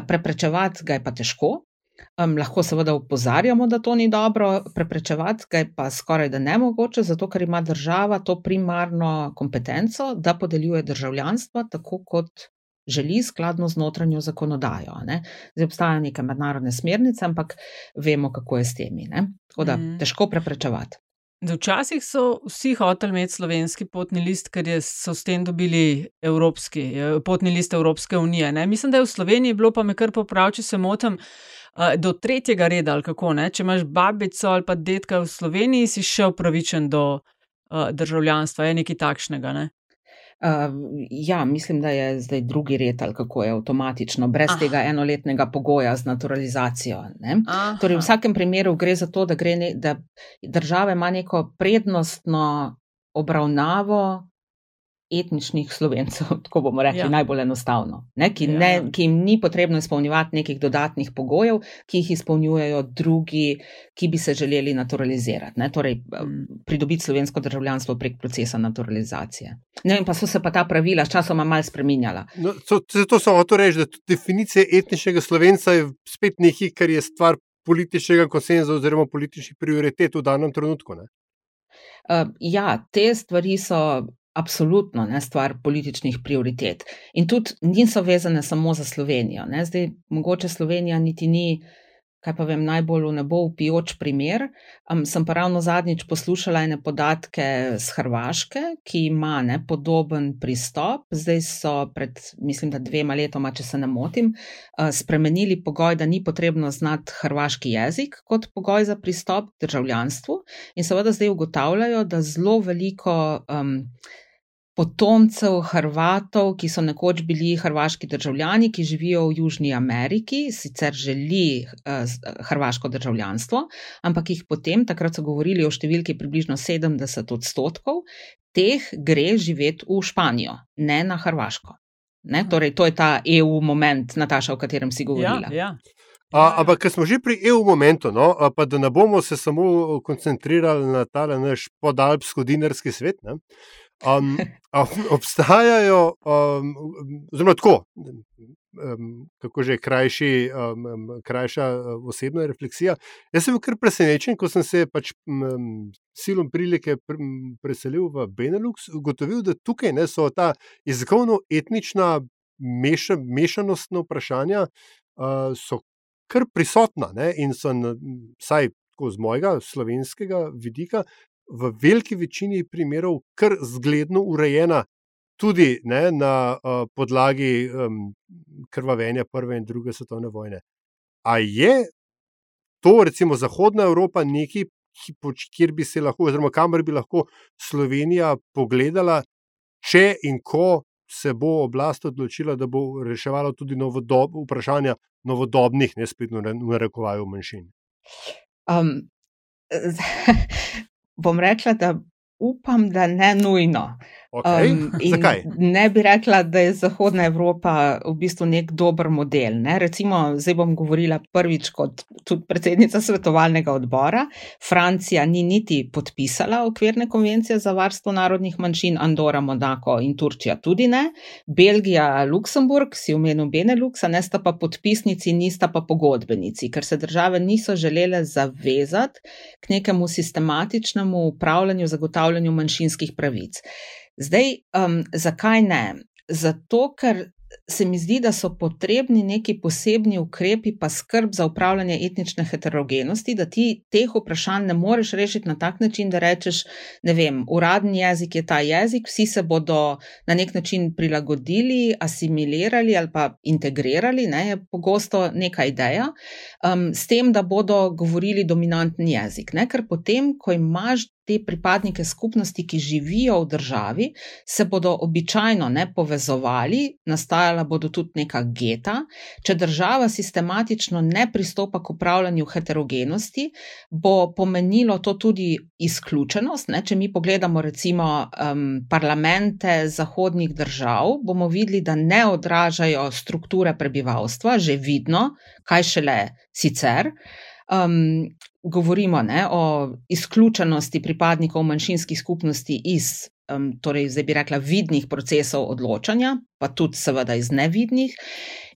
Preprečevati ga je pa težko, Um, lahko seveda upozarjamo, da to ni dobro, preprečevati ga je pa skoraj da nemogoče, zato ker ima država to primarno kompetenco, da podeljuje državljanstvo tako, kot želi, skladno z notranjo zakonodajo. Ne? Zdaj obstajajo neke mednarodne smernice, ampak vemo, kako je s temi. Ne? Tako da mm. težko preprečevati. Včasih so vsi hoteli imeti slovenski potni list, ker so s tem dobili evropski, eh, potni list Evropske unije. Ne? Mislim, da je v Sloveniji bilo, pa me kar popravi, če se motim do tretjega reda, ali kako ne. Če imaš babico ali pa detka v Sloveniji, si še upravičen do uh, državljanstva, je nekaj takšnega. Ne? Uh, ja, mislim, da je zdaj drugi red ali kako je avtomatično, brez Aha. tega enoletnega pogoja z naturalizacijo. Torej, v vsakem primeru gre za to, da, ne, da država ima neko prednostno obravnavo etničnih slovencev, tako bomo rekli, ja. najbolj enostavno, ne? Ki, ja. ne, ki jim ni potrebno izpolnjevati nekih dodatnih pogojev, ki jih izpolnjujejo drugi, ki bi se želeli naturalizirati, ne? torej mm. pridobiti slovensko državljanstvo prek procesa naturalizacije. Ne vem, pa so se pa ta pravila sčasoma mal spreminjala. No, zato sem hotel reči, da definicija etničnega slovenca je spet nekaj, kar je stvar političnega konsenza oziroma političnih prioritet v danem trenutku. Uh, ja, te stvari so absolutno ne, stvar političnih prioritet. In tudi niso vezane samo za Slovenijo. Ne. Zdaj, mogoče Slovenija niti ni, kaj pa vem, najbolj v nebo upijoč primer. Um, sem pa ravno zadnjič poslušala ene podatke z Hrvaške, ki ima ne, podoben pristop. Zdaj so pred, mislim, da dvema letoma, če se ne motim, uh, spremenili pogoj, da ni potrebno znati hrvaški jezik kot pogoj za pristop k državljanstvu. In seveda zdaj ugotavljajo, da zelo veliko. Um, potomcev Hrvatov, ki so nekoč bili hrvaški državljani, ki živijo v Južni Ameriki, sicer želi uh, hrvaško državljanstvo, ampak jih potem, takrat so govorili o številki približno 70 odstotkov, teh gre živeti v Španijo, ne na Hrvaško. Ne? Torej, to je ta EU moment, Nataša, o katerem si govorila. Ja, ja. A, ampak, ker smo že pri EU momentu, no, pa da ne bomo se samo koncentrirali na ta naš podalpsko-dinarski svet, ne, Um, obstajajo, um, zelo tako, um, kako že krajši, um, krajša uh, osebna refleksija. Jaz sem bil kar presenečen, ko sem se pač um, silom prilike preselil v Benelux, ugotovil, da tukaj ne, so ta jezikovno-etnična meša, mešanostna vprašanja uh, kar prisotna ne, in so, vsaj z mojega slovenskega vidika, v veliki večini primerov kar zgledno urejena, tudi ne, na uh, podlagi um, krvavenja Prve in Druge svetovne vojne. A je to, recimo, Zahodna Evropa nekaj, kjer bi se lahko, oziroma kamor bi lahko Slovenija pogledala, če in ko se bo oblast odločila, da bo reševala tudi novodob, vprašanja novodobnih, ne spet v narekovaju manjšin? Um, bom rekla, da upam, da ne nujno. Okay. Um, ne bi rekla, da je Zahodna Evropa v bistvu nek dober model. Ne? Recimo, zdaj bom govorila prvič kot tudi predsednica svetovalnega odbora. Francija ni niti podpisala okvirne konvencije za varstvo narodnih manjšin, Andora, Monako in Turčija tudi ne. Belgija, Luksemburg, si omenil Benelux, ne sta pa podpisnici, nista pa pogodbenici, ker se države niso želele zavezati k nekemu sistematičnemu upravljanju, zagotavljanju manjšinskih pravic. Zdaj, um, zakaj ne? Zato, ker se mi zdi, da so potrebni neki posebni ukrepi, pa skrb za upravljanje etnične heterogenosti, da ti teh vprašanj ne moreš rešiti na tak način, da rečeš, ne vem, uradni jezik je ta jezik, vsi se bodo na nek način prilagodili, asimilirali ali pa integrirali, ne, je pogosto neka ideja, um, s tem, da bodo govorili dominantni jezik. Ne, ker potem, ko imaš te pripadnike skupnosti, ki živijo v državi, se bodo običajno ne povezovali, nastajala bodo tudi neka geta. Če država sistematično ne pristopa k upravljanju heterogenosti, bo pomenilo to tudi izključenost. Ne? Če mi pogledamo recimo um, parlamente zahodnih držav, bomo videli, da ne odražajo strukture prebivalstva, že vidno, kaj šele sicer. Um, govorimo ne, o izključenosti pripadnikov manjšinskih skupnosti iz, um, torej, zdaj bi rekla, vidnih procesov odločanja, pa tudi, seveda, iz nevidnih.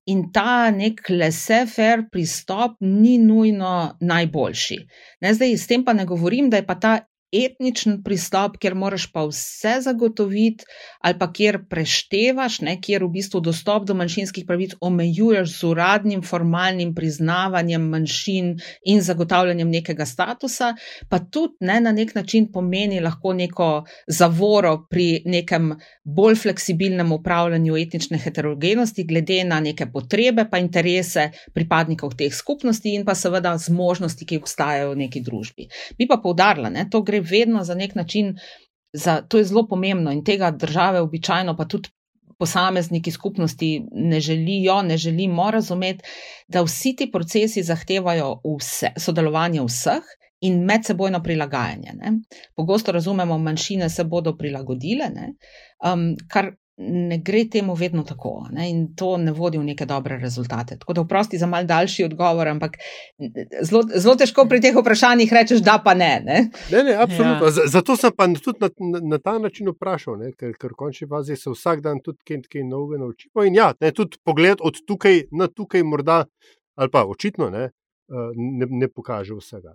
In ta nek laissez-faire pristop ni nujno najboljši. Ne, zdaj, s tem pa ne govorim, da je pa ta etničen pristop, kjer moraš pa vse zagotoviti, ali pa kjer preštevaš, ne, kjer v bistvu dostop do manjšinskih pravic omejuješ z uradnim, formalnim priznavanjem manjšin in zagotavljanjem nekega statusa, pa tudi ne, na nek način pomeni lahko neko zavoro pri nekem bolj fleksibilnem upravljanju etnične heterogenosti, glede na neke potrebe, pa interese pripadnikov teh skupnosti in pa seveda zmožnosti, ki obstajajo v neki družbi. Bi pa poudarila, da to gre vedno za nek način, za, to je zelo pomembno in tega države običajno pa tudi. Posamezniki skupnosti ne želijo, ne želimo razumeti, da vsi ti procesi zahtevajo vse, sodelovanje vseh in medsebojno prilagajanje. Ne. Pogosto razumemo, manjšine se bodo prilagodile, um, kar ne gre temu vedno tako ne? in to ne vodi v neke dobre rezultate. Tako da, oprosti za mal daljši odgovor, ampak zelo, zelo težko pri teh vprašanjih rečeš, da pa ne. Ne, ne, ne absolutno. Ja. Zato sem pa tudi na, na, na ta način vprašal, ne? ker, ker v končni fazi se vsak dan tudi kaj, kaj novega naučimo. In ja, ne, tudi pogled od tukaj na tukaj, morda, ali pa očitno ne. Ne, ne pokaže vsega.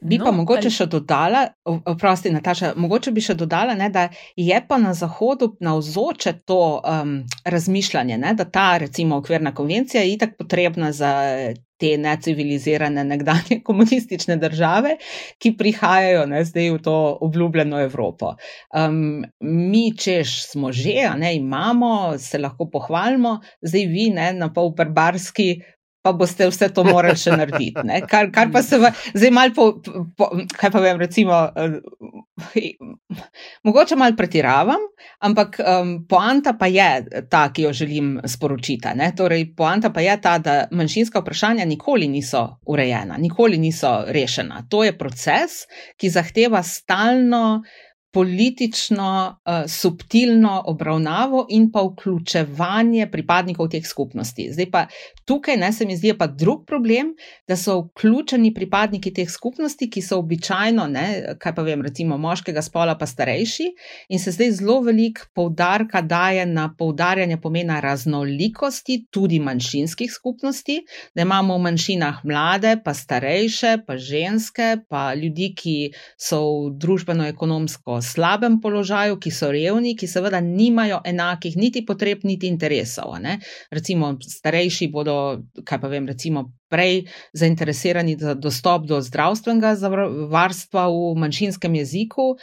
Bi no, pa mogoče ali... še dodala, oprosti, Nataša, mogoče bi še dodala, ne, da je pa na Zahodu navzoče to um, razmišljanje, ne, da ta, recimo, okvirna konvencija je itak potrebna za te necivilizirane nekdanje komunistične države, ki prihajajo ne, zdaj v to obljubljeno Evropo. Um, mi, češ smo že, ne, imamo, se lahko pohvalimo, zdaj vi, ne, na pol barbarski pa boste vse to morali še narediti. Kar, kar pa se zdaj malo, po, po, kaj pa vem, recimo, uh, mogoče malo pretiravam, ampak um, poanta pa je ta, ki jo želim sporočiti. Ne? Torej, poanta pa je ta, da manjšinska vprašanja nikoli niso urejena, nikoli niso rešena. To je proces, ki zahteva stalno politično, uh, subtilno obravnavo in pa vključevanje pripadnikov teh skupnosti. Zdaj pa tukaj, ne, se mi zdi, pa drug problem, da so vključeni pripadniki teh skupnosti, ki so običajno, ne, kaj pa vem, recimo moškega spola, pa starejši, in se zdaj zelo velik poudarka daje na poudarjanje pomena raznolikosti, tudi manjšinskih skupnosti, da imamo v manjšinah mlade, pa starejše, pa ženske, pa ljudi, ki so v družbeno-ekonomsko slabem položaju, ki so revni, ki seveda nimajo enakih niti potreb, niti interesov. Ne? Recimo, starejši bodo, kaj pa vem, recimo prej zainteresirani za dostop do zdravstvenega varstva v manjšinskem jeziku,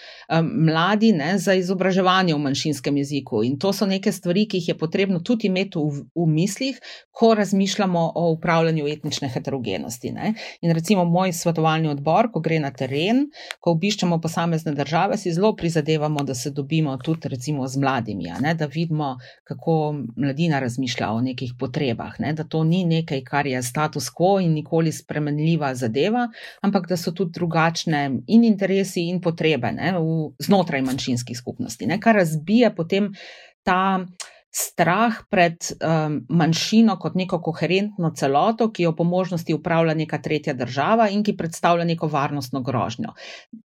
mladi ne, za izobraževanje v manjšinskem jeziku. In to so neke stvari, ki jih je potrebno tudi imeti v, v mislih, ko razmišljamo o upravljanju etnične heterogenosti. Ne. In recimo moj svetovalni odbor, ko gre na teren, ko obiščemo posamezne države, si zelo prizadevamo, da se dobimo tudi recimo z mladimi, ne, da vidimo, kako mladina razmišlja o nekih potrebah, ne, da to ni nekaj, kar je status tako in nikoli spremenljiva zadeva, ampak da so tudi drugačne in interesi in potrebe ne, v, znotraj manjšinskih skupnosti, ne, kar razbije potem ta. Strah pred um, manjšino kot neko koherentno celoto, ki jo po možnosti upravlja neka tretja država in ki predstavlja neko varnostno grožnjo.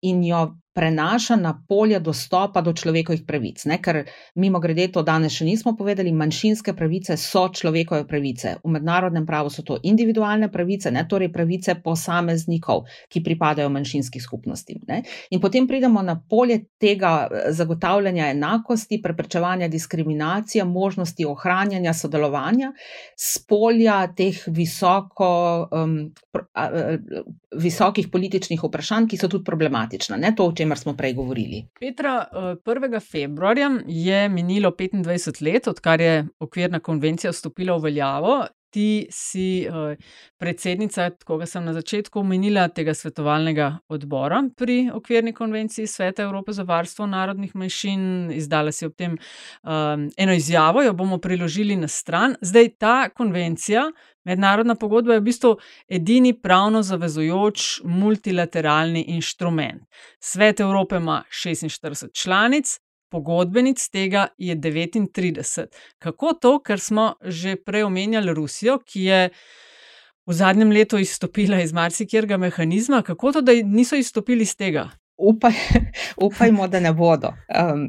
In jo prenaša na polje dostopa do človekovih pravic. Ne? Ker mimo grede to danes še nismo povedali, manjšinske pravice so človekove pravice. V mednarodnem pravu so to individualne pravice, ne? torej pravice posameznikov, ki pripadajo manjšinskim skupnostim. Ne? In potem pridemo na polje tega eh, zagotavljanja enakosti, preprečevanja diskriminacije, možnosti ohranjanja sodelovanja z polja teh visoko, um, pr, uh, visokih političnih vprašanj, ki so tudi problematična. Ne? To, čemer smo prej govorili. Petra, 1. Eh, februarja je minilo 25 let, odkar je okvirna konvencija vstopila v veljavo. Ti si uh, predsednica, kot sem na začetku omenila, tega svetovalnega odbora pri okvirni konvenciji Sveta Evrope za varstvo narodnih manjšin. Izdala si ob tem um, eno izjavo, jo bomo priložili na stran. Zdaj ta konvencija Mednarodna pogodba je v bistvu edini pravno zavezujoč multilateralni inštrument. Svet Evrope ima 46 članic, pogodbenic tega je 39. Kako to, ker smo že prej omenjali Rusijo, ki je v zadnjem letu izstopila iz marsikjerga mehanizma, kako to, da niso izstopili iz tega? Upaj, upajmo, da ne bodo. Um,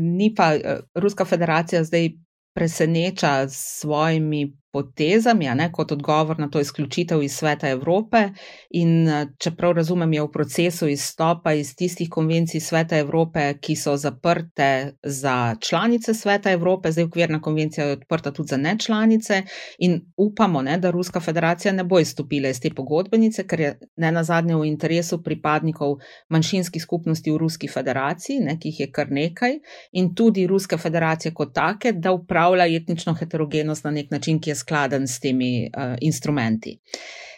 ni pa uh, Ruska federacija zdaj preseneča s svojimi potezami, ne, kot odgovor na to izključitev iz Sveta Evrope. In čeprav razumem, je v procesu izstopa iz tistih konvencij Sveta Evrope, ki so zaprte za članice Sveta Evrope, zdaj okvirna konvencija je odprta tudi za nečlanice. In upamo, ne, da Ruska federacija ne bo izstopila iz te pogodbenice, ker je ne na zadnje v interesu pripadnikov manjšinskih skupnosti v Ruski federaciji, ne, ki jih je kar nekaj, in tudi Ruske federacije kot take, da upravlja etnično heterogenost na nek način, ki je skladen s temi uh, instrumenti.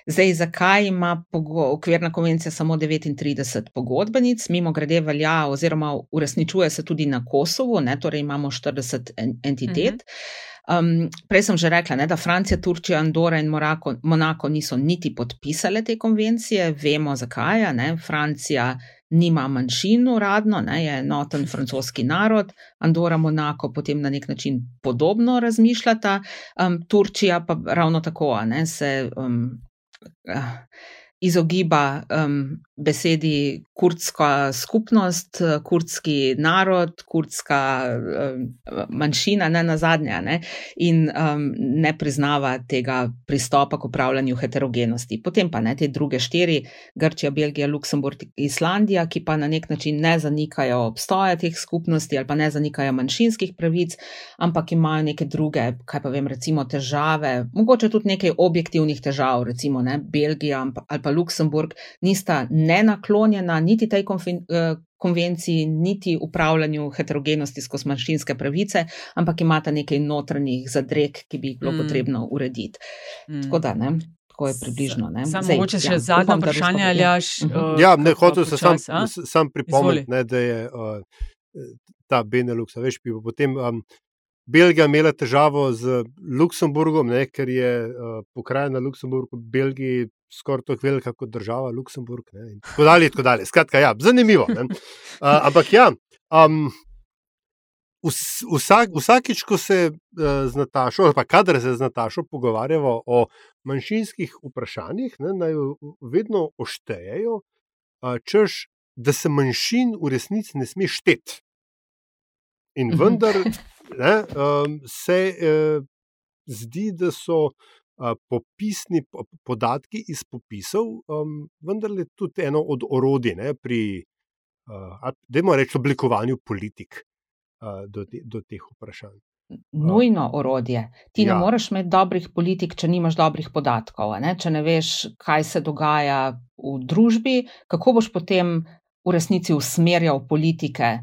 Zdaj, zakaj ima okvirna konvencija samo 39 pogodbenic, mimo grede velja, oziroma uresničuje se tudi na Kosovu, ne, torej imamo 40 entitet. Um, prej sem že rekla, ne, da Francija, Turčija, Andora in Morako, Monako niso niti podpisale te konvencije, vemo zakaj. Ne, Francija nima manjšin uradno, ne, je enoten francoski narod, Andora, Monako potem na nek način podobno razmišljata, um, Turčija pa ravno tako, ne, se. Um, izogiba um, besedi kurdska skupnost, kurdski narod, kurdska um, manjšina, ne na zadnje, ne, in um, ne priznava tega pristopa k upravljanju heterogenosti. Potem pa ne te druge štiri, Grčija, Belgija, Luksemburg, Islandija, ki pa na nek način ne zanikajo obstoja teh skupnosti ali pa ne zanikajo manjšinskih pravic, ampak imajo neke druge, kaj pa vem, recimo težave, mogoče tudi nekaj objektivnih težav, recimo ne, Belgija ali pa Luksemburg nista ne naklonjena niti tej eh, konvenciji, niti upravljanju heterogenosti skozi manjšinske pravice, ampak imata nekaj notranjih zadreg, ki bi jih bilo mm. potrebno urediti. Mm. Tako da ne. Je približno. Samo mogoče še ja, zadnje vprašanje, ali jaš. Uh, ja, ne, hotel sem sam, sam pripomniti, da je uh, ta Benelux, veš, bi potem um, Belgija imela težavo z Luksemburgom, ne, ker je uh, pokrajina Luksemburg v Belgiji skoraj tako velika kot država Luksemburg. Ne, tako dalje, tako dalje. Skratka, ja, zanimivo. Uh, ampak ja. Um, Vsak, vsakič, ko se uh, z Natašo, pa kadar se z Natašo pogovarjamo o manjšinskih vprašanjih, ne, naj vedno oštejejo, uh, češ, da se manjšin v resnici ne sme šteti. In mhm. vendar ne, um, se uh, zdi, da so uh, popisni podatki iz popisov um, vendarle tudi eno od orodij ne, pri, uh, da imamo reči, oblikovanju politik uh, do, te, do teh vprašanj. Nujno orodje. Ti ja. ne moreš imeti dobrih politik, če nimaš dobrih podatkov. Ne? Če ne veš, kaj se dogaja v družbi, kako boš potem v resnici usmerjal politike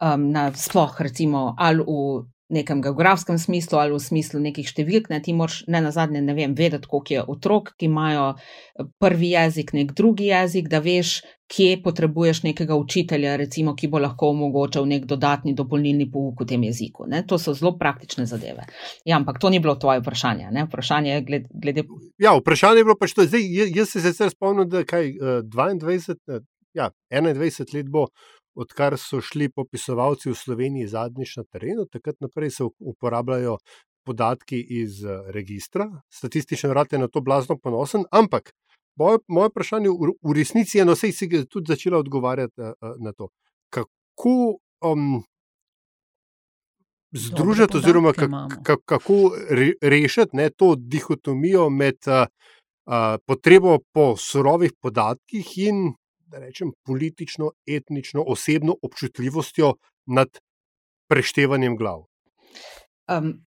um, na sploh, recimo, ali v nekem geografskem smislu ali v smislu nekih številk, ne, ti moraš ne na zadnje, ne vem, vedeti, koliko je otrok, ki imajo eh, prvi jezik, nek drugi jezik, da veš, kje potrebuješ nekega učitelja, recimo, ki bo lahko omogočal nek dodatni dopolnilni pouk v tem jeziku. Ne. To so zelo praktične zadeve. Ja, ampak to ni bilo tvoje vprašanje. Ne. Vprašanje je glede. Ja, vprašanje je bilo pač to. Zdaj, jaz se zdaj spomnim, da kaj 22, eh, ja, 21 let bo odkar so šli popisovalci v Sloveniji zadnjič na terenu, takrat naprej se uporabljajo podatki iz registra. Statistični urad je na to blazno ponosen, ampak moje, moje vprašanje v, resnici je, no, sej si tudi začela odgovarjati na to. Kako um, združiti, oziroma kak, kako re, rešiti ne, to dihotomijo med uh, potrebo po surovih podatkih in rečem, politično, etnično, osebno občutljivostjo nad preštevanjem glav. Um,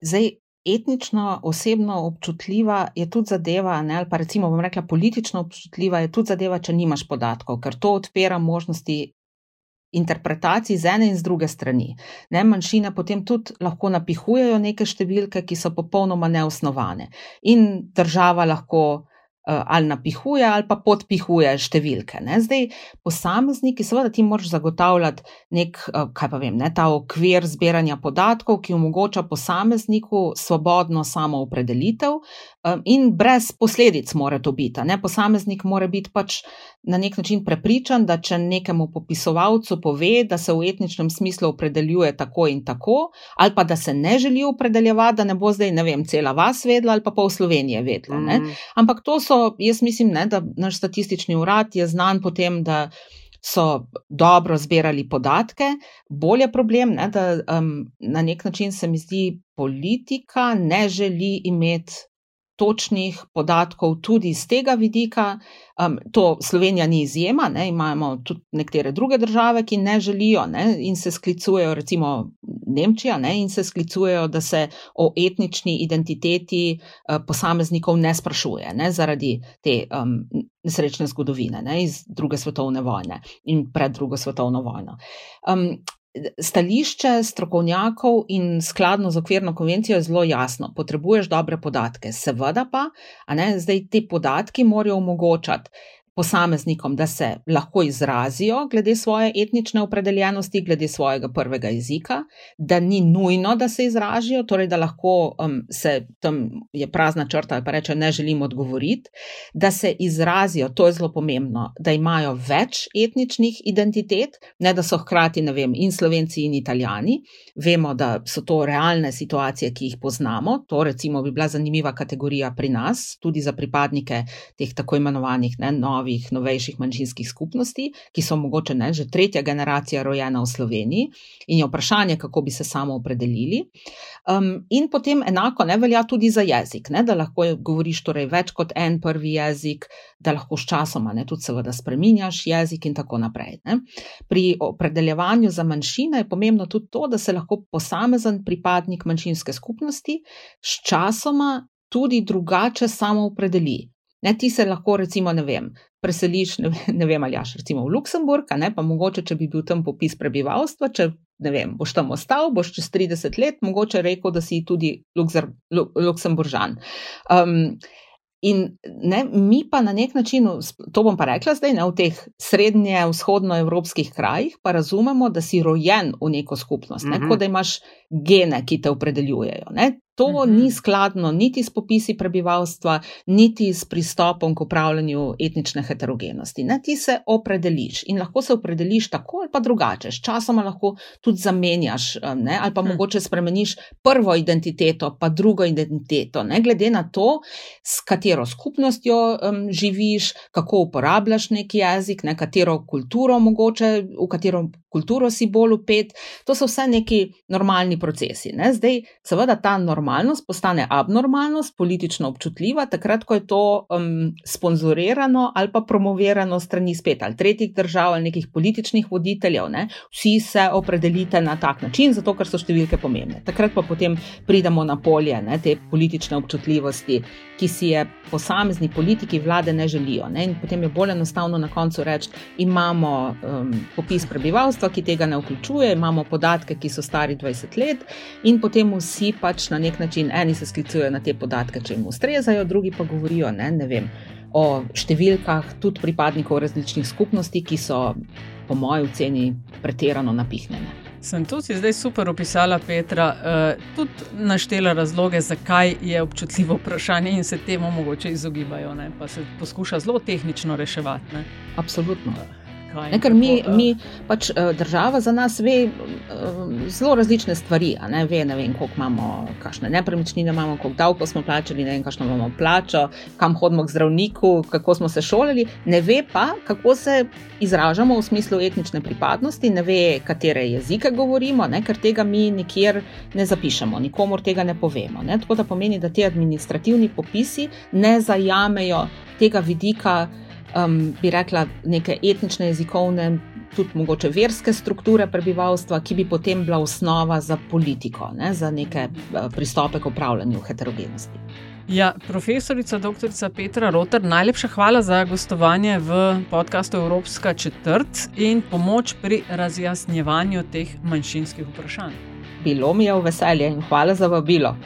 zdaj, etnično, osebno občutljiva je tudi zadeva, ne, ali pa recimo bom rekla politično občutljiva je tudi zadeva, če nimaš podatkov, ker to odpira možnosti interpretacij z ene in z druge strani. Ne, manjšine potem tudi lahko napihujejo neke številke, ki so popolnoma neosnovane. In država lahko Eh, ali napihuje ali pa podpihuje številke. Ne? Zdaj, posamezniki, seveda, ti moraš zagotavljati nek, eh, kaj pa vem, ne, ta okvir zbiranja podatkov, ki omogoča posamezniku svobodno samoopredelitev eh, in brez posledic mora to biti. Ne? Posameznik mora biti pač na nek način prepričan, da če nekemu popisovalcu pove, da se v etničnem smislu opredeljuje tako in tako, ali pa da se ne želi opredeljevati, da ne bo zdaj, ne vem, cela vas vedla ali pa pol Slovenije vedla. Mm. Ampak to so so, jaz mislim, ne, da naš statistični urad je znan po tem, da so dobro zbirali podatke. Bolje problem, ne, da um, na nek način se mi zdi, politika ne želi imeti točnih podatkov tudi iz tega vidika. Um, to Slovenija ni izjema, ne, imamo tudi nekatere druge države, ki ne želijo ne, in se sklicujejo, recimo Nemčija, ne, in se sklicujejo, da se o etnični identiteti uh, posameznikov ne sprašuje ne, zaradi te um, nesrečne zgodovine ne, iz druge svetovne vojne in pred drugo svetovno vojno. Um, Stališče strokovnjakov in skladno z okvirno konvencijo je zelo jasno. Potrebuješ dobre podatke, seveda pa, a ne zdaj ti podatki morajo omogočati posameznikom, da se lahko izrazijo glede svoje etnične opredeljenosti, glede svojega prvega jezika, da ni nujno, da se izrazijo, torej da lahko um, se tam je prazna črta ali pa reče, ne želim odgovoriti, da se izrazijo, to je zelo pomembno, da imajo več etničnih identitet, ne da so hkrati, ne vem, in slovenci in italijani. Vemo, da so to realne situacije, ki jih poznamo. To recimo bi bila zanimiva kategorija pri nas, tudi za pripadnike teh tako imenovanih ne, novih novih, novejših manjšinskih skupnosti, ki so mogoče ne, že tretja generacija rojena v Sloveniji in je vprašanje, kako bi se samo opredelili. Um, in potem enako ne velja tudi za jezik, ne, da lahko govoriš torej več kot en prvi jezik, da lahko sčasoma ne, tudi seveda spreminjaš jezik in tako naprej. Ne. Pri opredeljevanju za manjšine je pomembno tudi to, da se lahko posamezen pripadnik manjšinske skupnosti sčasoma tudi drugače samo opredeli. Ne, ti se lahko, recimo, ne vem, preseliš, ne, ne vem, ali jaš, recimo v Luksemburg, ne, pa mogoče, če bi bil tam popis prebivalstva, če ne vem, boš tam ostal, boš čez 30 let, mogoče rekel, da si tudi Lukser, Luksemburžan. Um, In ne, mi pa na nek način, to bom pa rekla zdaj, ne, v teh srednje, vzhodnoevropskih krajih, pa razumemo, da si rojen v neko skupnost, ne, mm -hmm. kot da imaš gene, ki te opredeljujejo. Ne. To uh -huh. ni skladno niti s popisi prebivalstva, niti s pristopom k upravljanju etnične heterogenosti. Ne, ti se opredeliš in lahko se opredeliš tako ali pa drugače. Sčasoma lahko tudi zamenjaš, ne, ali pa uh -huh. mogoče spremeniš prvo identiteto, pa drugo identiteto, ne, glede na to, s katero skupnostjo um, živiš, kako uporabljaš neki jezik, ne, katero kulturo mogoče, v katero kulturo si bolj upet. To so vse neki normalni procesi. Ne. Zdaj, seveda, ta normalnost normalnost postane abnormalnost, politično občutljiva, takrat, ko je to um, sponzorirano ali pa promovirano strani spet ali tretjih držav ali nekih političnih voditeljev. Ne? Vsi se opredelite na tak način, zato ker so številke pomembne. Takrat pa potem pridemo na polje ne, te politične občutljivosti, ki si je posamezni politiki vlade ne želijo. Ne? In potem je bolj enostavno na koncu reči: imamo um, popis prebivalstva, ki tega ne vključuje, imamo podatke, ki so stari 20 let, in potem vsi pač na nek nek način, eni se sklicujejo na te podatke, če jim ustrezajo, drugi pa govorijo ne, ne vem, o številkah tudi pripadnikov različnih skupnosti, ki so, po moji oceni, pretirano napihnjene. Sem tudi zdaj super opisala Petra, uh, tudi naštela razloge, zakaj je občutljivo vprašanje in se temu mogoče izogibajo, ne? pa se poskuša zelo tehnično reševati. Ne? Absolutno. Ne, ker mi, mi pač država za nas ve zelo različne stvari. Ne ve, ne vem, koliko imamo, kakšne nepremičnine imamo, koliko davkov smo plačali, ne vem, kakšno imamo plačo, kam hodimo k zdravniku, kako smo se šolali. Ne ve pa, kako se izražamo v smislu etnične pripadnosti, ne ve, katere jezike govorimo, ne, ker tega mi nikjer ne zapišemo, nikomor tega ne povemo. Ne. Tako da pomeni, da ti administrativni popisi ne zajamejo tega vidika, um, bi rekla, neke etnične, jezikovne, tudi mogoče verske strukture prebivalstva, ki bi potem bila osnova za politiko, ne, za neke uh, pristope k upravljanju heterogenosti. Ja, profesorica dr. Petra Rotar, najlepša hvala za gostovanje v podkastu Evropska četrt in pomoč pri razjasnjevanju teh manjšinskih vprašanj. Bilo mi je v veselje in hvala za vabilo.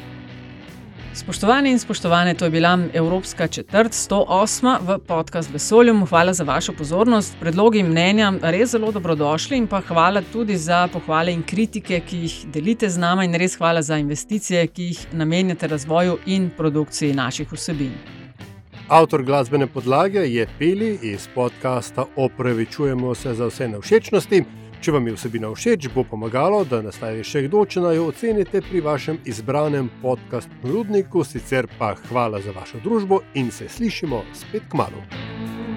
Spoštovani in spoštovane, to je bila Evropska četrt 108 v podkastu Vesolju. Hvala za vašo pozornost. Predlogi in mnenja res zelo dobrodošli in pa hvala tudi za pohvale in kritike, ki jih delite z nami in res hvala za investicije, ki jih namenjate razvoju in produkciji naših vsebin. Avtor glasbene podlage je Peli iz podcasta Opravičujemo se za vse nevšečnosti. Če vam je vsebina všeč, bo pomagalo, da nastavi še kdo, če naj jo ocenite pri vašem izbranem podkastu ponudniku. Sicer pa hvala za vašo družbo in se slišimo spet k malu. thank you